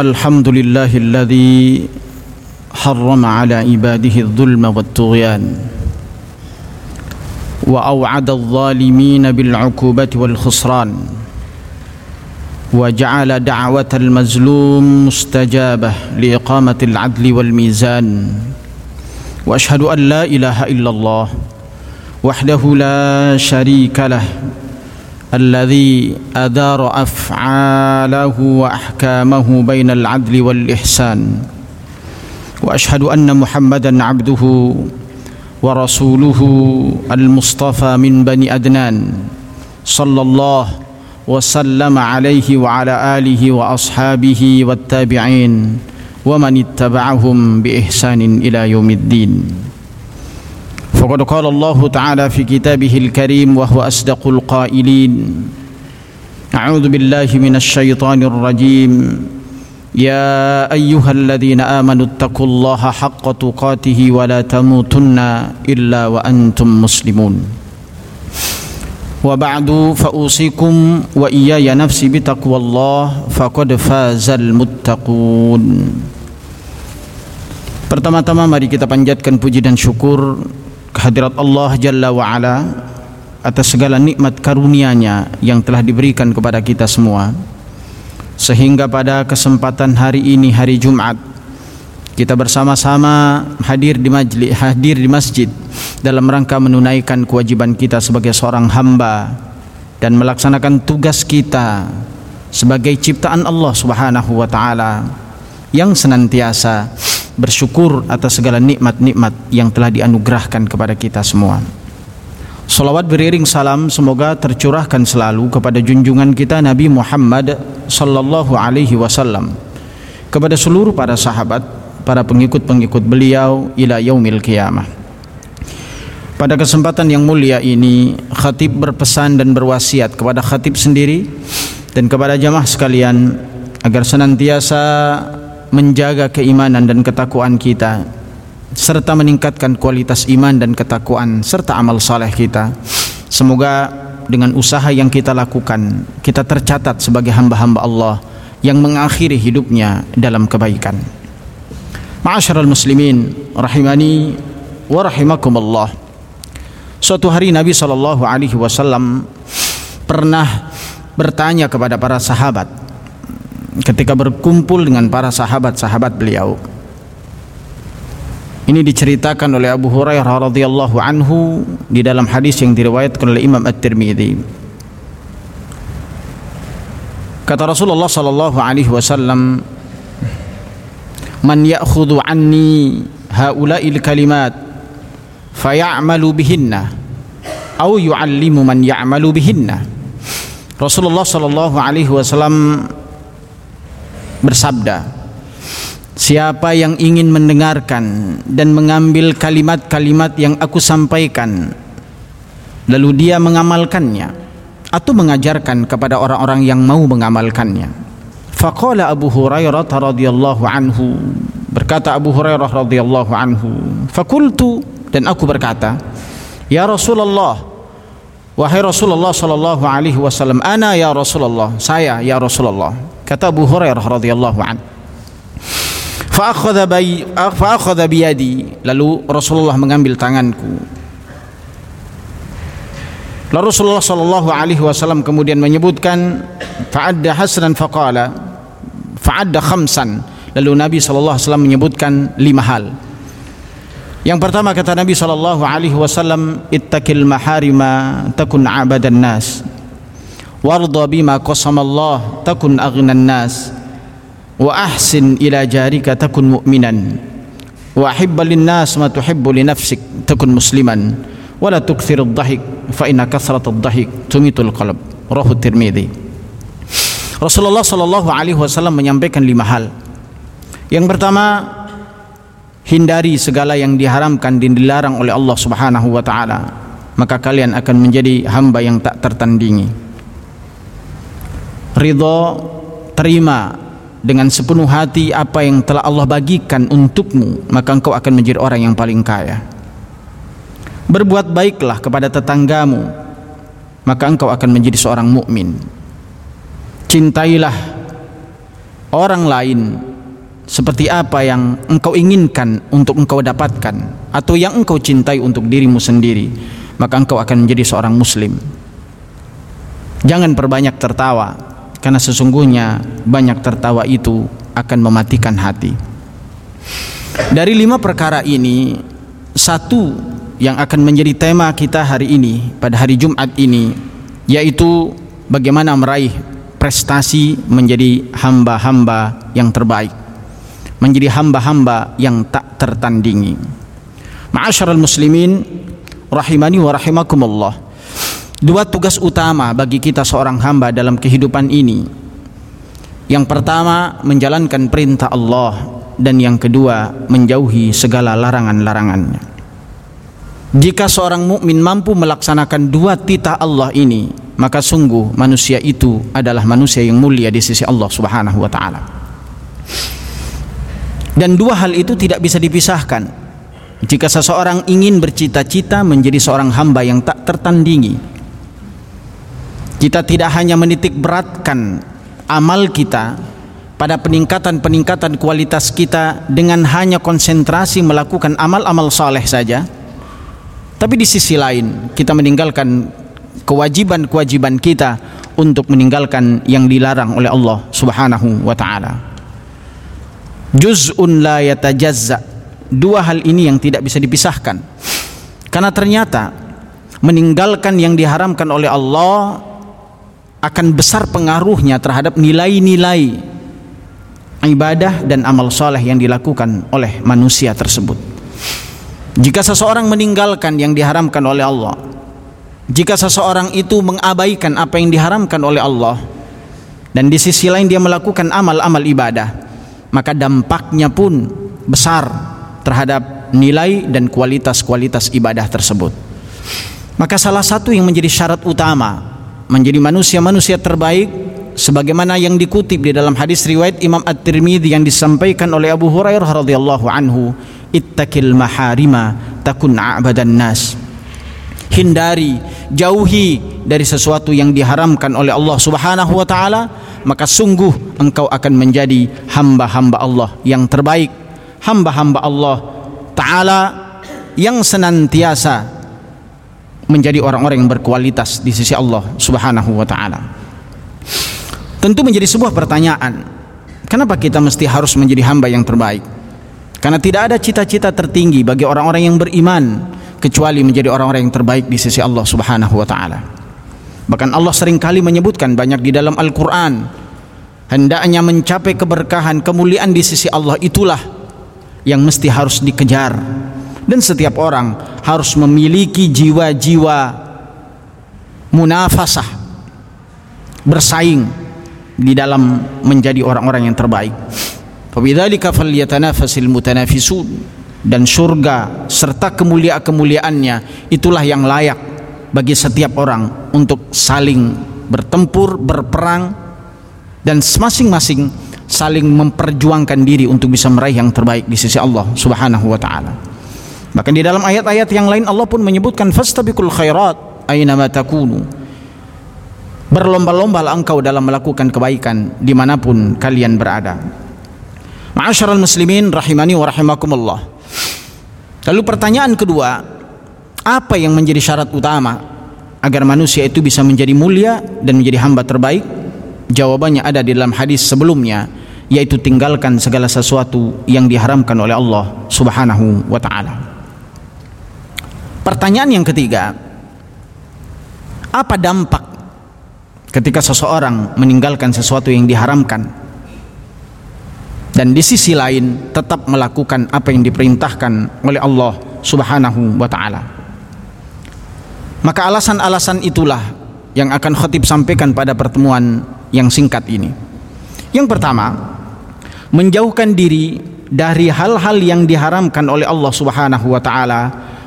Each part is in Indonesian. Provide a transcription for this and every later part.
الحمد لله الذي حرم على عباده الظلم والطغيان وأوعد الظالمين بالعقوبة والخسران وجعل دعوة المظلوم مستجابة لإقامة العدل والميزان وأشهد أن لا إله إلا الله وحده لا شريك له الذي أدار أفعاله وأحكامه بين العدل والإحسان وأشهد أن محمدا عبده ورسوله المصطفى من بني أدنان صلى الله وسلم عليه وعلى آله وأصحابه والتابعين ومن اتبعهم بإحسان إلى يوم الدين. فقد قال الله تعالى في كتابه الكريم وهو أصدق القائلين أعوذ بالله من الشيطان الرجيم. يا أيها الذين آمنوا اتقوا الله حق تقاته ولا تموتن إلا وأنتم مسلمون. وبعد فأوصيكم وإياي نفسي بتقوى الله فقد فاز المتقون. Pertama-tama mari kita panjatkan puji dan syukur kehadirat Allah Jalla wa Ala atas segala nikmat karunia-Nya yang telah diberikan kepada kita semua. Sehingga pada kesempatan hari ini hari Jumat kita bersama-sama hadir di majlis hadir di masjid dalam rangka menunaikan kewajiban kita sebagai seorang hamba dan melaksanakan tugas kita sebagai ciptaan Allah Subhanahu wa taala yang senantiasa bersyukur atas segala nikmat-nikmat yang telah dianugerahkan kepada kita semua. Salawat beriring salam semoga tercurahkan selalu kepada junjungan kita Nabi Muhammad sallallahu alaihi wasallam kepada seluruh para sahabat, para pengikut-pengikut beliau ila yaumil qiyamah. Pada kesempatan yang mulia ini, khatib berpesan dan berwasiat kepada khatib sendiri dan kepada jamaah sekalian agar senantiasa menjaga keimanan dan ketakwaan kita serta meningkatkan kualitas iman dan ketakwaan serta amal saleh kita. Semoga dengan usaha yang kita lakukan kita tercatat sebagai hamba-hamba Allah yang mengakhiri hidupnya dalam kebaikan. Ma'asyiral muslimin rahimani wa rahimakumullah. Suatu hari Nabi sallallahu alaihi wasallam pernah bertanya kepada para sahabat ketika berkumpul dengan para sahabat-sahabat beliau. Ini diceritakan oleh Abu Hurairah radhiyallahu anhu di dalam hadis yang diriwayatkan oleh Imam At-Tirmidzi. Kata Rasulullah sallallahu alaihi wasallam, "Man ya'khudhu anni haula'il kalimat fayamalu bihinna aw yu'allimu man ya'malu bihinna." Rasulullah sallallahu alaihi wasallam bersabda, Siapa yang ingin mendengarkan dan mengambil kalimat-kalimat yang aku sampaikan lalu dia mengamalkannya atau mengajarkan kepada orang-orang yang mau mengamalkannya. Faqala Abu Hurairah radhiyallahu anhu berkata Abu Hurairah radhiyallahu anhu, fakultu dan aku berkata, Ya Rasulullah, wahai Rasulullah sallallahu alaihi wasallam, ana ya Rasulullah, saya ya Rasulullah. Kata Abu Hurairah radhiyallahu anhu fa'akhadha biyadi lalu Rasulullah mengambil tanganku. Lalu Rasulullah sallallahu alaihi wasallam kemudian menyebutkan fa'adda hasanan faqala fa'adda khamsan. Lalu Nabi sallallahu alaihi wasallam menyebutkan lima hal yang pertama kata Nabi sallallahu alaihi wasallam ittaqil maharima takun abadan nas. Warda bima qasamallah takun aghnan nas. Wa ahsin ila jarika takun mu'minan. Wa ahibba linnas ma tuhibbu li nafsik takun musliman. Wa la tukthir ad-dhahik fa inna kathrat ad-dhahik tumitul qalb. Rahu tirmidzi Rasulullah sallallahu alaihi wasallam menyampaikan lima hal. Yang pertama hindari segala yang diharamkan dan dilarang oleh Allah Subhanahu wa taala. Maka kalian akan menjadi hamba yang tak tertandingi. Ridha terima dengan sepenuh hati apa yang telah Allah bagikan untukmu maka engkau akan menjadi orang yang paling kaya. Berbuat baiklah kepada tetanggamu maka engkau akan menjadi seorang mukmin. Cintailah orang lain seperti apa yang engkau inginkan untuk engkau dapatkan atau yang engkau cintai untuk dirimu sendiri maka engkau akan menjadi seorang muslim. Jangan perbanyak tertawa karena sesungguhnya banyak tertawa itu akan mematikan hati. Dari lima perkara ini satu yang akan menjadi tema kita hari ini pada hari Jumat ini yaitu bagaimana meraih prestasi menjadi hamba-hamba yang terbaik menjadi hamba-hamba yang tak tertandingi. Ma'asyiral muslimin rahimani wa rahimakumullah. Dua tugas utama bagi kita seorang hamba dalam kehidupan ini. Yang pertama menjalankan perintah Allah dan yang kedua menjauhi segala larangan-larangannya. Jika seorang mukmin mampu melaksanakan dua titah Allah ini, maka sungguh manusia itu adalah manusia yang mulia di sisi Allah Subhanahu wa taala. Dan dua hal itu tidak bisa dipisahkan. Jika seseorang ingin bercita-cita menjadi seorang hamba yang tak tertandingi, kita tidak hanya menitik beratkan amal kita pada peningkatan-peningkatan kualitas kita dengan hanya konsentrasi melakukan amal-amal saleh saja, tapi di sisi lain kita meninggalkan kewajiban-kewajiban kita untuk meninggalkan yang dilarang oleh Allah Subhanahu wa taala juz'un la yatajazza. Dua hal ini yang tidak bisa dipisahkan. Karena ternyata meninggalkan yang diharamkan oleh Allah akan besar pengaruhnya terhadap nilai-nilai ibadah dan amal soleh yang dilakukan oleh manusia tersebut. Jika seseorang meninggalkan yang diharamkan oleh Allah jika seseorang itu mengabaikan apa yang diharamkan oleh Allah dan di sisi lain dia melakukan amal-amal ibadah maka dampaknya pun besar terhadap nilai dan kualitas-kualitas ibadah tersebut. Maka salah satu yang menjadi syarat utama menjadi manusia-manusia terbaik sebagaimana yang dikutip di dalam hadis riwayat Imam At-Tirmidzi yang disampaikan oleh Abu Hurairah radhiyallahu anhu, "Ittaqil maharima takun a'badan nas." Hindari, jauhi dari sesuatu yang diharamkan oleh Allah Subhanahu wa taala maka sungguh engkau akan menjadi hamba-hamba Allah yang terbaik. Hamba-hamba Allah taala yang senantiasa menjadi orang-orang yang berkualitas di sisi Allah Subhanahu wa taala. Tentu menjadi sebuah pertanyaan kenapa kita mesti harus menjadi hamba yang terbaik? Karena tidak ada cita-cita tertinggi bagi orang-orang yang beriman kecuali menjadi orang-orang yang terbaik di sisi Allah Subhanahu wa taala Bahkan Allah sering kali menyebutkan banyak di dalam Al-Quran Hendaknya mencapai keberkahan, kemuliaan di sisi Allah itulah yang mesti harus dikejar. Dan setiap orang harus memiliki jiwa-jiwa munafasah Bersaing di dalam menjadi orang-orang yang terbaik. Dan surga serta kemuliaan-kemuliaannya itulah yang layak bagi setiap orang untuk saling bertempur, berperang dan masing-masing saling memperjuangkan diri untuk bisa meraih yang terbaik di sisi Allah Subhanahu wa taala. Bahkan di dalam ayat-ayat yang lain Allah pun menyebutkan fastabiqul khairat aina ma takunu. Berlomba-lomba engkau dalam melakukan kebaikan di mana pun kalian berada. Ma'asyiral muslimin rahimani wa rahimakumullah. Lalu pertanyaan kedua, apa yang menjadi syarat utama agar manusia itu bisa menjadi mulia dan menjadi hamba terbaik? Jawabannya ada di dalam hadis sebelumnya yaitu tinggalkan segala sesuatu yang diharamkan oleh Allah Subhanahu wa taala. Pertanyaan yang ketiga, apa dampak ketika seseorang meninggalkan sesuatu yang diharamkan dan di sisi lain tetap melakukan apa yang diperintahkan oleh Allah Subhanahu wa taala? Maka alasan-alasan itulah yang akan khatib sampaikan pada pertemuan yang singkat ini. Yang pertama, menjauhkan diri dari hal-hal yang diharamkan oleh Allah Subhanahu wa taala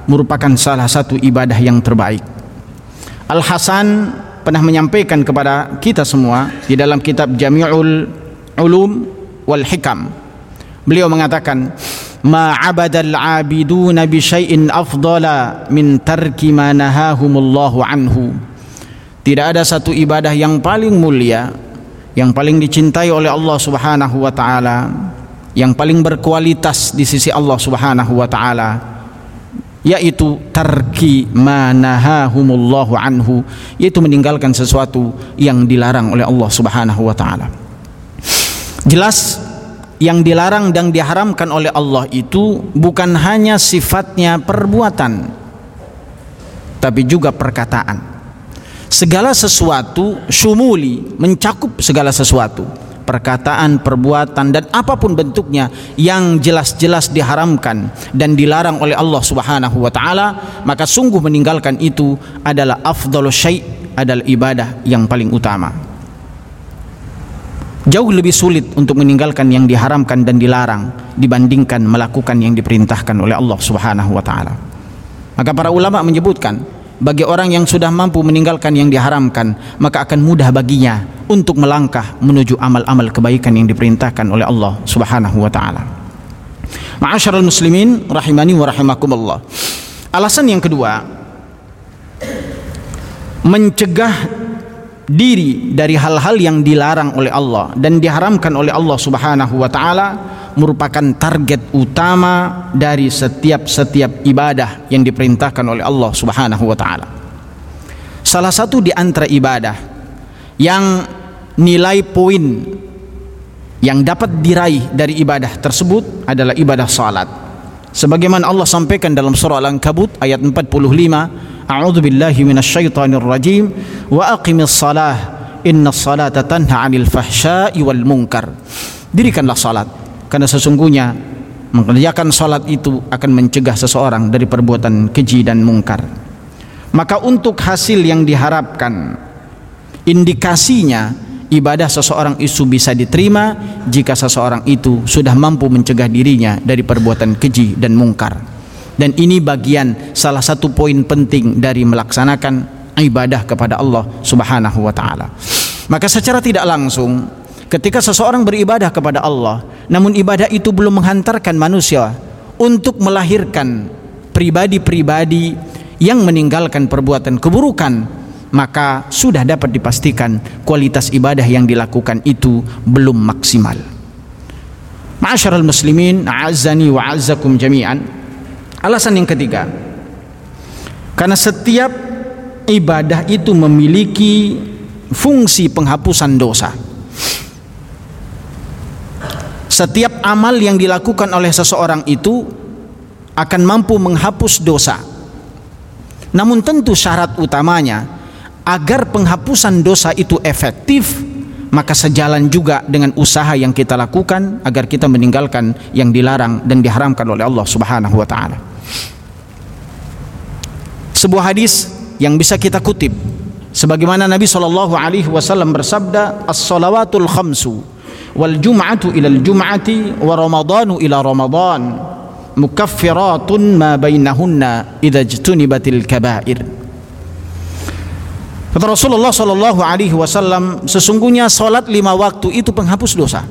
merupakan salah satu ibadah yang terbaik. Al Hasan pernah menyampaikan kepada kita semua di dalam kitab Jami'ul Ulum wal Hikam. Beliau mengatakan, ma abadal abiduna bi syai'in afdala min tarki ma nahahumullahu anhu tidak ada satu ibadah yang paling mulia yang paling dicintai oleh Allah Subhanahu wa taala, yang paling berkualitas di sisi Allah Subhanahu wa taala yaitu tarki manahahumullahu anhu yaitu meninggalkan sesuatu yang dilarang oleh Allah Subhanahu wa taala. Jelas yang dilarang dan diharamkan oleh Allah itu bukan hanya sifatnya perbuatan tapi juga perkataan. Segala sesuatu syumuli mencakup segala sesuatu. Perkataan, perbuatan dan apa pun bentuknya yang jelas-jelas diharamkan dan dilarang oleh Allah Subhanahu wa taala maka sungguh meninggalkan itu adalah afdalu syai' adalah ibadah yang paling utama jauh lebih sulit untuk meninggalkan yang diharamkan dan dilarang dibandingkan melakukan yang diperintahkan oleh Allah Subhanahu wa taala maka para ulama menyebutkan bagi orang yang sudah mampu meninggalkan yang diharamkan maka akan mudah baginya untuk melangkah menuju amal-amal kebaikan yang diperintahkan oleh Allah Subhanahu wa taala. Ma'asyiral muslimin rahimani wa rahimakumullah. Alasan yang kedua mencegah diri dari hal-hal yang dilarang oleh Allah dan diharamkan oleh Allah Subhanahu wa taala merupakan target utama dari setiap-setiap ibadah yang diperintahkan oleh Allah Subhanahu wa taala. Salah satu di antara ibadah yang nilai poin yang dapat diraih dari ibadah tersebut adalah ibadah salat. Sebagaimana Allah sampaikan dalam surah Al-Ankabut ayat 45, Billahi minasyaitonir rajim. Wa aqimis salah. Inna salata tanha 'anil fahsya'i wal munkar. Dirikanlah salat. Karena sesungguhnya mengerjakan salat itu akan mencegah seseorang dari perbuatan keji dan mungkar maka untuk hasil yang diharapkan indikasinya ibadah seseorang itu bisa diterima jika seseorang itu sudah mampu mencegah dirinya dari perbuatan keji dan mungkar dan ini bagian salah satu poin penting dari melaksanakan ibadah kepada Allah Subhanahu wa taala. Maka secara tidak langsung ketika seseorang beribadah kepada Allah namun ibadah itu belum menghantarkan manusia untuk melahirkan pribadi-pribadi yang meninggalkan perbuatan keburukan maka sudah dapat dipastikan kualitas ibadah yang dilakukan itu belum maksimal. Ma'asyiral muslimin a'azzani wa a'azzakum jami'an alasan yang ketiga karena setiap ibadah itu memiliki fungsi penghapusan dosa setiap amal yang dilakukan oleh seseorang itu akan mampu menghapus dosa. Namun tentu syarat utamanya agar penghapusan dosa itu efektif maka sejalan juga dengan usaha yang kita lakukan agar kita meninggalkan yang dilarang dan diharamkan oleh Allah Subhanahu wa taala. Sebuah hadis yang bisa kita kutip. Sebagaimana Nabi sallallahu alaihi wasallam bersabda as-salawatul khamsu wal jum'atu ila al jum'ati wa ramadanu ila ramadan mukaffiratun ma bainahunna idza ijtunibatil kaba'ir. Kata Rasulullah sallallahu alaihi wasallam sesungguhnya salat lima waktu itu penghapus dosa.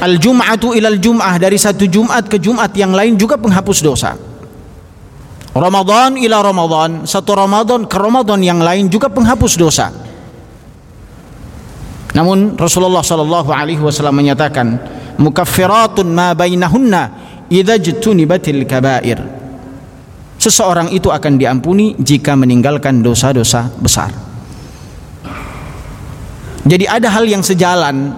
Al jum'atu ila al jum'ah dari satu Jumat ke Jumat yang lain juga penghapus dosa Ramadan ila Ramadan satu Ramadan ke Ramadan yang lain juga penghapus dosa namun Rasulullah sallallahu alaihi wasallam menyatakan mukaffiratun ma bainahunna idza jtunibatil kaba'ir. Seseorang itu akan diampuni jika meninggalkan dosa-dosa besar. Jadi ada hal yang sejalan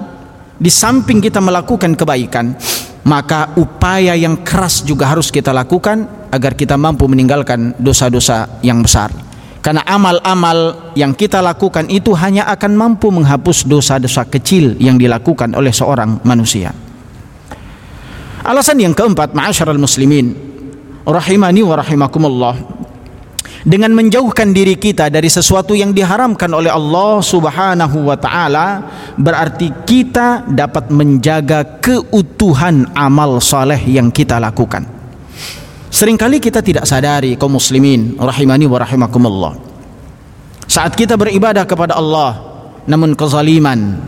di samping kita melakukan kebaikan, maka upaya yang keras juga harus kita lakukan agar kita mampu meninggalkan dosa-dosa yang besar. Karena amal-amal yang kita lakukan itu hanya akan mampu menghapus dosa-dosa kecil yang dilakukan oleh seorang manusia. Alasan yang keempat, ma'asyiral muslimin, rahimani wa rahimakumullah. Dengan menjauhkan diri kita dari sesuatu yang diharamkan oleh Allah Subhanahu wa taala, berarti kita dapat menjaga keutuhan amal saleh yang kita lakukan. Seringkali kita tidak sadari kaum muslimin rahimani wa rahimakumullah. Saat kita beribadah kepada Allah namun kezaliman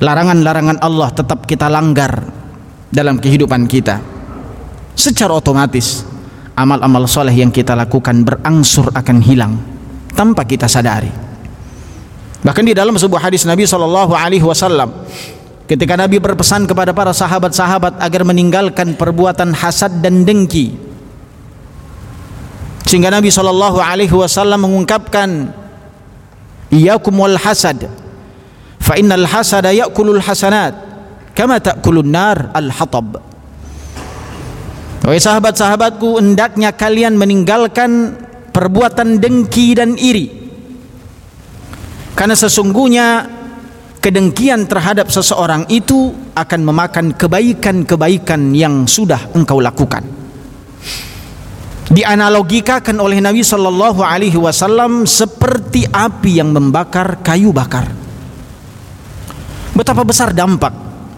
larangan-larangan Allah tetap kita langgar dalam kehidupan kita. Secara otomatis amal-amal soleh yang kita lakukan berangsur akan hilang tanpa kita sadari. Bahkan di dalam sebuah hadis Nabi Shallallahu Alaihi Wasallam, ketika Nabi berpesan kepada para sahabat-sahabat agar meninggalkan perbuatan hasad dan dengki, sehingga Nabi Shallallahu Alaihi Wasallam mengungkapkan, "Iyakum wal hasad, fa innal hasada ya'kulul hasanat, kama ta'kulun nar al hatab." Wahai sahabat-sahabatku, hendaknya kalian meninggalkan perbuatan dengki dan iri karena sesungguhnya kedengkian terhadap seseorang itu akan memakan kebaikan-kebaikan yang sudah engkau lakukan. Dianalogikakan oleh Nabi Shallallahu Alaihi Wasallam seperti api yang membakar kayu bakar. Betapa besar dampak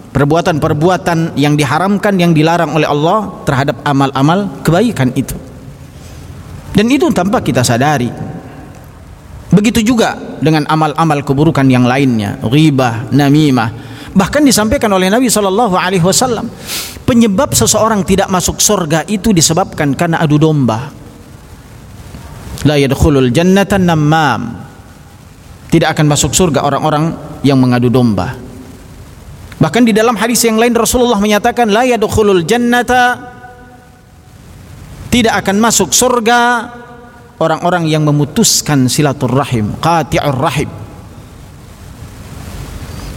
perbuatan-perbuatan yang diharamkan, yang dilarang oleh Allah terhadap amal-amal kebaikan itu. Dan itu tanpa kita sadari. Begitu juga dengan amal-amal keburukan yang lainnya, ghibah, namimah. Bahkan disampaikan oleh Nabi Shallallahu Alaihi Wasallam, penyebab seseorang tidak masuk surga itu disebabkan karena adu domba. La yadkhulul jannata namam. Tidak akan masuk surga orang-orang yang mengadu domba. Bahkan di dalam hadis yang lain Rasulullah menyatakan la yadkhulul jannata tidak akan masuk surga orang-orang yang memutuskan silaturahim, qati'ur rahim.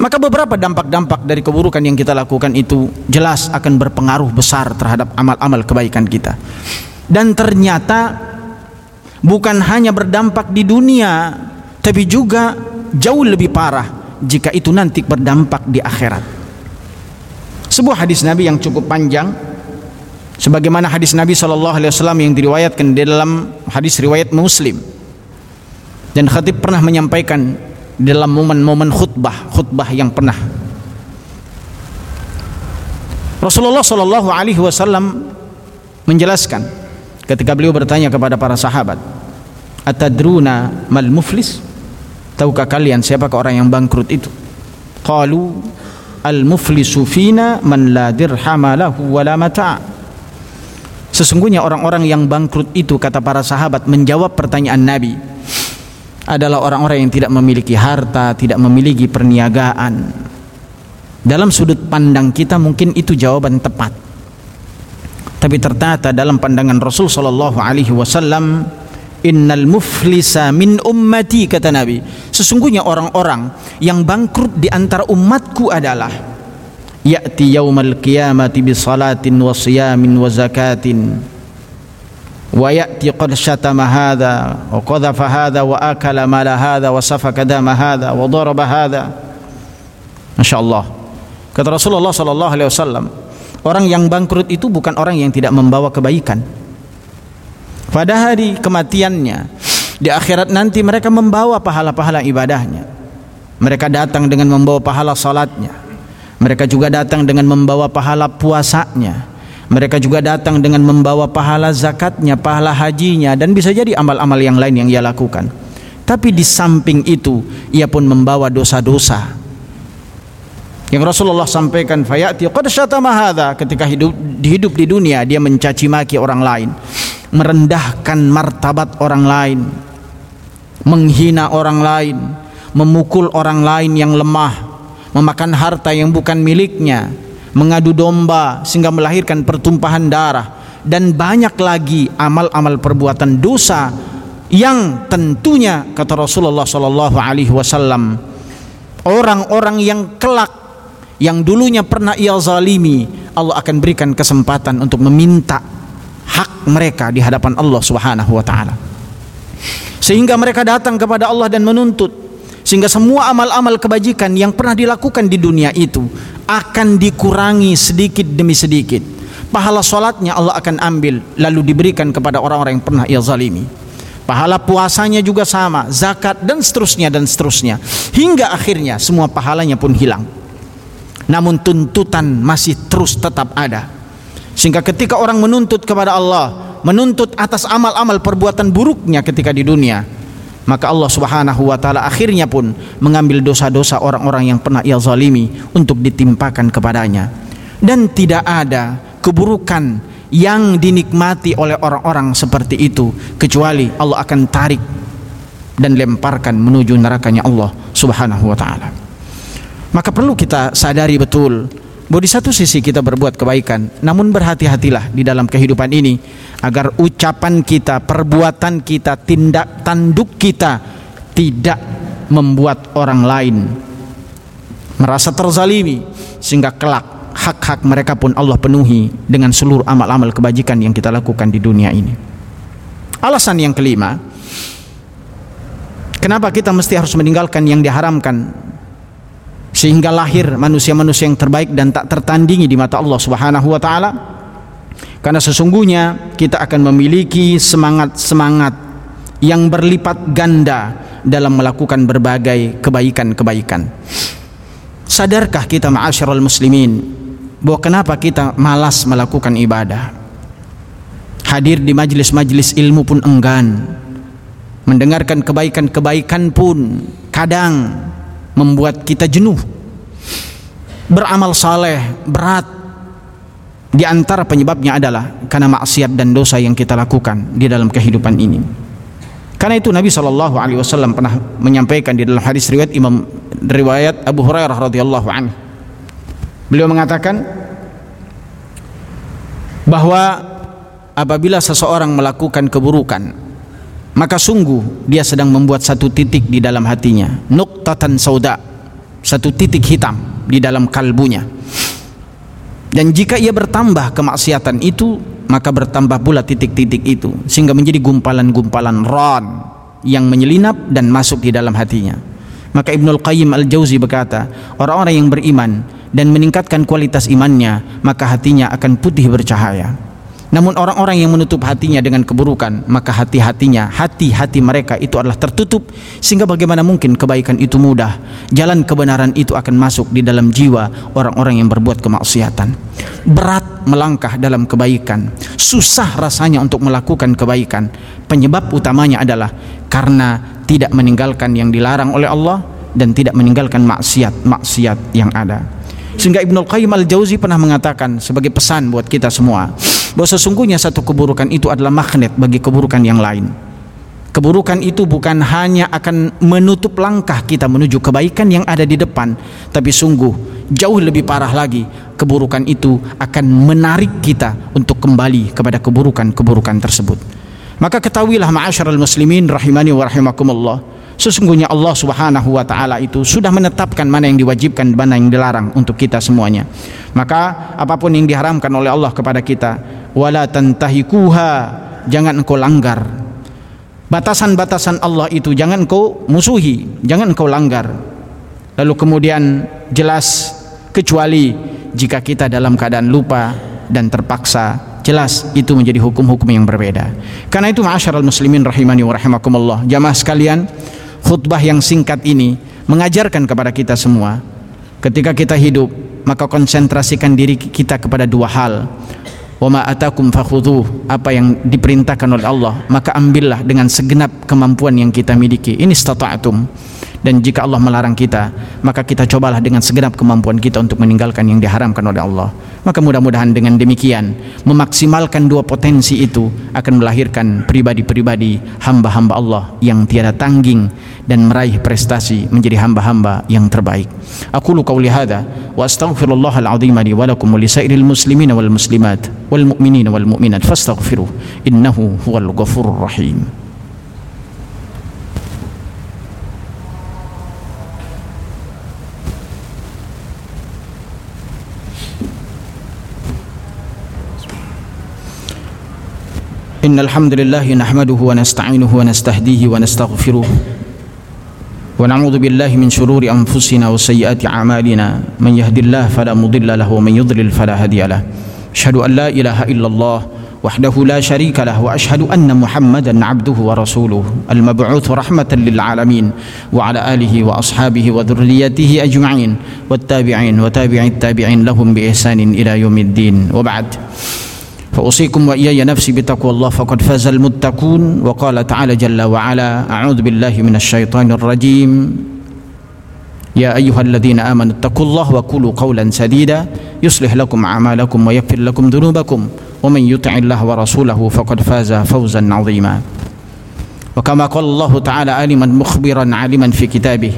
Maka beberapa dampak-dampak dari keburukan yang kita lakukan itu jelas akan berpengaruh besar terhadap amal-amal kebaikan kita. Dan ternyata bukan hanya berdampak di dunia, tapi juga jauh lebih parah jika itu nanti berdampak di akhirat. Sebuah hadis Nabi yang cukup panjang sebagaimana hadis Nabi sallallahu alaihi wasallam yang diriwayatkan di dalam hadis riwayat Muslim. Dan khatib pernah menyampaikan dalam momen-momen khutbah khutbah yang pernah. Rasulullah sallallahu alaihi wasallam menjelaskan ketika beliau bertanya kepada para sahabat atadruna mal muflis? Tahukah kalian siapakah orang yang bangkrut itu? Qalu al muflisu fina man la dirhama lahu wala mata' Sesungguhnya orang-orang yang bangkrut itu kata para sahabat menjawab pertanyaan Nabi adalah orang-orang yang tidak memiliki harta, tidak memiliki perniagaan. Dalam sudut pandang kita mungkin itu jawaban tepat. Tapi ternyata dalam pandangan Rasul sallallahu alaihi wasallam Innal muflisa min ummati kata Nabi Sesungguhnya orang-orang yang bangkrut di antara umatku adalah ya'ti yaumal qiyamati bi salatin wa siyamin wa zakatin. Wa ya'ti qad syatama hadha wa qadhafa hadha wa akala mala hadha wa safaka dama hadha wa daraba hadha. Masyaallah. Kata Rasulullah sallallahu alaihi wasallam orang yang bangkrut itu bukan orang yang tidak membawa kebaikan. Pada hari kematiannya di akhirat nanti mereka membawa pahala-pahala ibadahnya. Mereka datang dengan membawa pahala salatnya mereka juga datang dengan membawa pahala puasanya. Mereka juga datang dengan membawa pahala zakatnya, pahala hajinya dan bisa jadi amal-amal yang lain yang ia lakukan. Tapi di samping itu ia pun membawa dosa-dosa. Yang Rasulullah sampaikan fayati qad syatama ketika hidup hidup di dunia dia mencaci maki orang lain, merendahkan martabat orang lain, menghina orang lain, memukul orang lain yang lemah, memakan harta yang bukan miliknya, mengadu domba sehingga melahirkan pertumpahan darah dan banyak lagi amal-amal perbuatan dosa yang tentunya kata Rasulullah sallallahu alaihi wasallam orang-orang yang kelak yang dulunya pernah ia zalimi Allah akan berikan kesempatan untuk meminta hak mereka di hadapan Allah Subhanahu wa taala. Sehingga mereka datang kepada Allah dan menuntut sehingga semua amal-amal kebajikan yang pernah dilakukan di dunia itu akan dikurangi sedikit demi sedikit. Pahala sholatnya Allah akan ambil lalu diberikan kepada orang-orang yang pernah ia zalimi. Pahala puasanya juga sama zakat dan seterusnya dan seterusnya. Hingga akhirnya semua pahalanya pun hilang. Namun tuntutan masih terus tetap ada. Sehingga ketika orang menuntut kepada Allah menuntut atas amal-amal perbuatan buruknya ketika di dunia maka Allah Subhanahu wa taala akhirnya pun mengambil dosa-dosa orang-orang yang pernah ia zalimi untuk ditimpakan kepadanya dan tidak ada keburukan yang dinikmati oleh orang-orang seperti itu kecuali Allah akan tarik dan lemparkan menuju nerakanya Allah Subhanahu wa taala. Maka perlu kita sadari betul bahwa di satu sisi kita berbuat kebaikan, namun berhati-hatilah di dalam kehidupan ini agar ucapan kita, perbuatan kita, tindak tanduk kita tidak membuat orang lain merasa terzalimi sehingga kelak hak-hak mereka pun Allah penuhi dengan seluruh amal-amal kebajikan yang kita lakukan di dunia ini. Alasan yang kelima, kenapa kita mesti harus meninggalkan yang diharamkan sehingga lahir manusia-manusia yang terbaik dan tak tertandingi di mata Allah Subhanahu wa taala karena sesungguhnya kita akan memiliki semangat-semangat yang berlipat ganda dalam melakukan berbagai kebaikan-kebaikan. Sadarkah kita ma'asyiral muslimin bahwa kenapa kita malas melakukan ibadah? Hadir di majlis-majlis ilmu pun enggan. Mendengarkan kebaikan-kebaikan pun kadang membuat kita jenuh. Beramal saleh berat. Di antara penyebabnya adalah karena maksiat dan dosa yang kita lakukan di dalam kehidupan ini. Karena itu Nabi Shallallahu Alaihi Wasallam pernah menyampaikan di dalam hadis riwayat Imam riwayat Abu Hurairah radhiyallahu anhu. Beliau mengatakan bahwa apabila seseorang melakukan keburukan maka sungguh dia sedang membuat satu titik di dalam hatinya nuktatan sauda satu titik hitam di dalam kalbunya. Dan jika ia bertambah kemaksiatan itu maka bertambah pula titik-titik itu sehingga menjadi gumpalan-gumpalan ron yang menyelinap dan masuk di dalam hatinya. Maka Ibnul Qayyim Al-Jauzi berkata orang-orang yang beriman dan meningkatkan kualitas imannya maka hatinya akan putih bercahaya namun orang-orang yang menutup hatinya dengan keburukan, maka hati-hatinya, hati-hati mereka itu adalah tertutup sehingga bagaimana mungkin kebaikan itu mudah. Jalan kebenaran itu akan masuk di dalam jiwa orang-orang yang berbuat kemaksiatan. Berat melangkah dalam kebaikan, susah rasanya untuk melakukan kebaikan. Penyebab utamanya adalah karena tidak meninggalkan yang dilarang oleh Allah dan tidak meninggalkan maksiat-maksiat yang ada. Sehingga Ibnu Qayyim Al-Jauzi pernah mengatakan sebagai pesan buat kita semua bahwa sesungguhnya satu keburukan itu adalah magnet bagi keburukan yang lain. Keburukan itu bukan hanya akan menutup langkah kita menuju kebaikan yang ada di depan, tapi sungguh jauh lebih parah lagi, keburukan itu akan menarik kita untuk kembali kepada keburukan-keburukan tersebut. Maka ketahuilah ma'asyiral muslimin rahimani wa rahimakumullah, Sesungguhnya Allah Subhanahu wa taala itu sudah menetapkan mana yang diwajibkan mana yang dilarang untuk kita semuanya. Maka apa pun yang diharamkan oleh Allah kepada kita, wala tantahikuha, jangan engkau langgar. Batasan-batasan Allah itu jangan engkau musuhi, jangan engkau langgar. Lalu kemudian jelas kecuali jika kita dalam keadaan lupa dan terpaksa jelas itu menjadi hukum-hukum yang berbeda. Karena itu ma'asyiral muslimin rahimani wa rahimakumullah. Jamaah sekalian, khutbah yang singkat ini mengajarkan kepada kita semua ketika kita hidup maka konsentrasikan diri kita kepada dua hal wa ma atakum apa yang diperintahkan oleh Allah maka ambillah dengan segenap kemampuan yang kita miliki. Ini stata'tum dan jika Allah melarang kita maka kita cobalah dengan segenap kemampuan kita untuk meninggalkan yang diharamkan oleh Allah maka mudah-mudahan dengan demikian memaksimalkan dua potensi itu akan melahirkan pribadi-pribadi hamba-hamba Allah yang tiada tangging dan meraih prestasi menjadi hamba-hamba yang terbaik. Aku lu qauli hadza wa astaghfirullah al-azim li wa lakum wa li sairil muslimin wal muslimat wal mu'minin wal mu'minat fastaghfiruh innahu huwal ghafurur rahim. إن الحمد لله نحمده ونستعينه ونستهديه ونستغفره ونعوذ بالله من شرور أنفسنا وسيئات أعمالنا. من يهد الله فلا مضل له ومن يضلل فلا هادي له. أشهد أن لا إله إلا الله وحده لا شريك له وأشهد أن محمدا عبده ورسوله المبعوث رحمة للعالمين وعلى آله وأصحابه وذريته أجمعين والتابعين وتابع التابعين لهم بإحسان إلى يوم الدين. وبعد. فأوصيكم وإياي نفسي بتقوى الله فقد فاز المتقون. وقال تعالى جل وعلا أعوذ بالله من الشيطان الرجيم. يا أيها الذين آمنوا اتقوا الله وقولوا قولا سديدا يصلح لكم أعمالكم ويغفر لكم ذنوبكم. ومن يطع الله ورسوله فقد فاز فوزا عظيما. وكما قال الله تعالى عالما مخبرا عالما في كتابه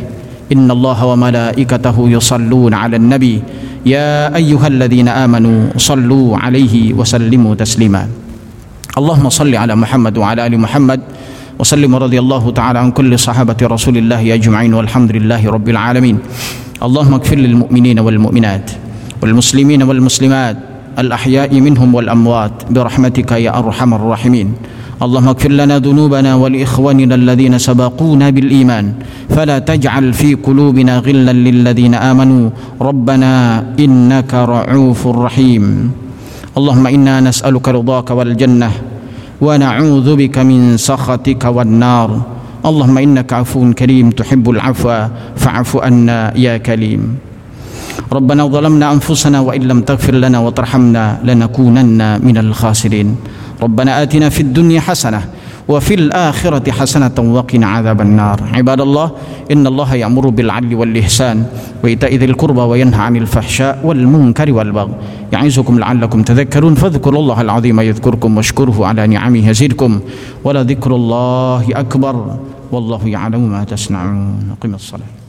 إن الله وملائكته يصلون على النبي يا أيها الذين آمنوا صلوا عليه وسلموا تسليما. اللهم صل على محمد وعلى آل محمد وسلم رضي الله تعالى عن كل صحابة رسول الله أجمعين والحمد لله رب العالمين. اللهم اغفر للمؤمنين والمؤمنات والمسلمين والمسلمات الأحياء منهم والأموات برحمتك يا أرحم الراحمين. اللهم اغفر لنا ذنوبنا ولإخواننا الذين سبقونا بالإيمان. فلا تجعل في قلوبنا غلا للذين آمنوا. ربنا إنك رعوف رحيم. اللهم إنا نسألك رضاك والجنة ونعوذ بك من سخطك والنار. اللهم إنك عفو كريم تحب العفو فاعف عنا يا كريم. ربنا ظلمنا أنفسنا وإن لم تغفر لنا وترحمنا لنكونن من الخاسرين. ربنا آتنا في الدنيا حسنة وفي الآخرة حسنة وقنا عذاب النار. عباد الله إن الله يأمر بالعدل والإحسان وإيتاء ذي القربى وينهى عن الفحشاء والمنكر والبغي. يعظكم لعلكم تذكرون. فاذكروا الله العظيم يذكركم واشكره على نعمه يزدكم. ولذكر الله أكبر والله يعلم ما تصنعون. قم الصلاة.